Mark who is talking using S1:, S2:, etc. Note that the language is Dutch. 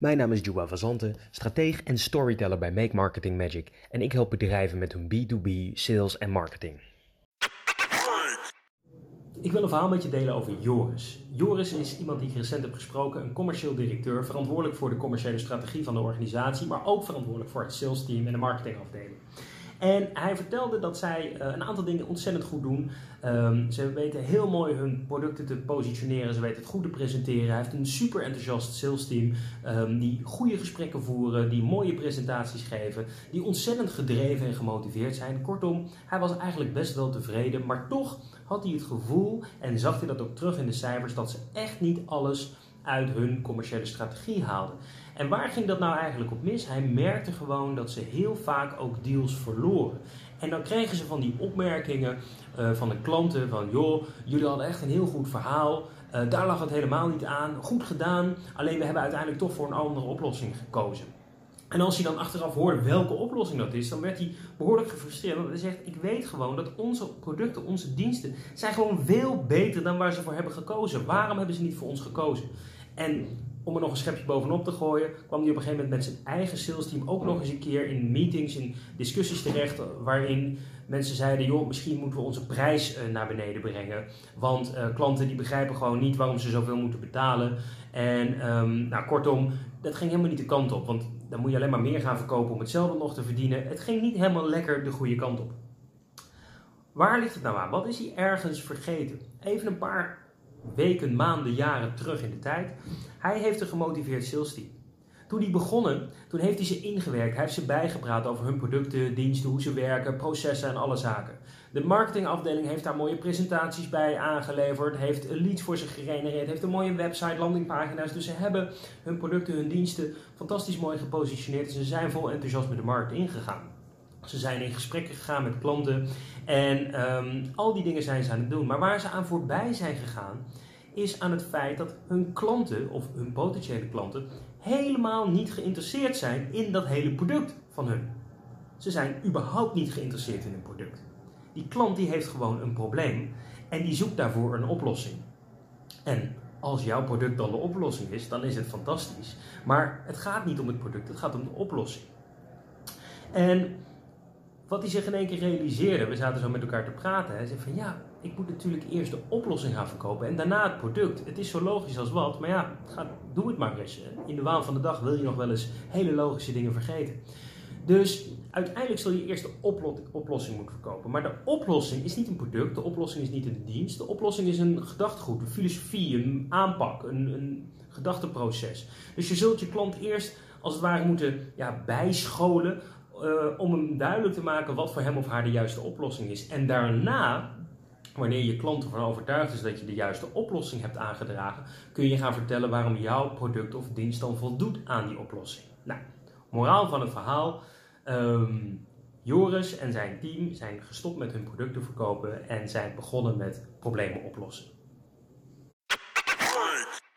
S1: Mijn naam is Juba Vazante, strateeg en storyteller bij Make Marketing Magic en ik help bedrijven met hun B2B, sales en marketing. Ik wil een verhaal met je delen over Joris. Joris is iemand die ik recent heb gesproken, een commercieel directeur, verantwoordelijk voor de commerciële strategie van de organisatie, maar ook verantwoordelijk voor het sales team en de marketingafdeling. En hij vertelde dat zij uh, een aantal dingen ontzettend goed doen. Um, ze weten heel mooi hun producten te positioneren. Ze weten het goed te presenteren. Hij heeft een super enthousiast sales team. Um, die goede gesprekken voeren. Die mooie presentaties geven. Die ontzettend gedreven en gemotiveerd zijn. Kortom, hij was eigenlijk best wel tevreden. Maar toch had hij het gevoel, en zag hij dat ook terug in de cijfers, dat ze echt niet alles uit hun commerciële strategie haalden. En waar ging dat nou eigenlijk op mis? Hij merkte gewoon dat ze heel vaak ook deals verloren. En dan kregen ze van die opmerkingen uh, van de klanten van joh, jullie hadden echt een heel goed verhaal. Uh, daar lag het helemaal niet aan. Goed gedaan. Alleen we hebben uiteindelijk toch voor een andere oplossing gekozen. En als hij dan achteraf hoorde welke oplossing dat is, dan werd hij behoorlijk gefrustreerd. Want hij zegt, ik weet gewoon dat onze producten, onze diensten, zijn gewoon veel beter dan waar ze voor hebben gekozen. Waarom hebben ze niet voor ons gekozen? En om er nog een schepje bovenop te gooien, kwam hij op een gegeven moment met zijn eigen sales team ook nog eens een keer in meetings, in discussies terecht, waarin mensen zeiden, joh, misschien moeten we onze prijs uh, naar beneden brengen. Want uh, klanten die begrijpen gewoon niet waarom ze zoveel moeten betalen. En um, nou, kortom, dat ging helemaal niet de kant op. Want dan moet je alleen maar meer gaan verkopen om hetzelfde nog te verdienen. Het ging niet helemaal lekker de goede kant op. Waar ligt het nou aan? Wat is hij ergens vergeten? Even een paar weken, maanden, jaren terug in de tijd. Hij heeft een gemotiveerd sales team. Toen die begonnen, toen heeft hij ze ingewerkt. Hij heeft ze bijgepraat over hun producten, diensten, hoe ze werken, processen en alle zaken. De marketingafdeling heeft daar mooie presentaties bij aangeleverd, heeft leads voor ze gegenereerd, heeft een mooie website, landingpagina's. Dus ze hebben hun producten, hun diensten fantastisch mooi gepositioneerd en ze zijn vol enthousiasme de markt ingegaan. Ze zijn in gesprekken gegaan met klanten en um, al die dingen zijn ze aan het doen. Maar waar ze aan voorbij zijn gegaan, is aan het feit dat hun klanten of hun potentiële klanten helemaal niet geïnteresseerd zijn in dat hele product van hun. Ze zijn überhaupt niet geïnteresseerd in een product. Die klant die heeft gewoon een probleem en die zoekt daarvoor een oplossing. En als jouw product dan de oplossing is, dan is het fantastisch. Maar het gaat niet om het product, het gaat om de oplossing. En wat hij zich in één keer realiseerde, we zaten zo met elkaar te praten. Hij zei van ja, ik moet natuurlijk eerst de oplossing gaan verkopen en daarna het product. Het is zo logisch als wat, maar ja, doe het maar eens. In de waan van de dag wil je nog wel eens hele logische dingen vergeten. Dus uiteindelijk zul je eerst de oplossing moeten verkopen. Maar de oplossing is niet een product, de oplossing is niet een dienst. De oplossing is een gedachtegoed, een filosofie, een aanpak, een, een gedachteproces. Dus je zult je klant eerst als het ware moeten ja, bijscholen om hem duidelijk te maken wat voor hem of haar de juiste oplossing is. En daarna, wanneer je klant ervan overtuigd is dat je de juiste oplossing hebt aangedragen, kun je gaan vertellen waarom jouw product of dienst dan voldoet aan die oplossing. Nou, moraal van het verhaal. Um, Joris en zijn team zijn gestopt met hun producten verkopen en zijn begonnen met problemen oplossen.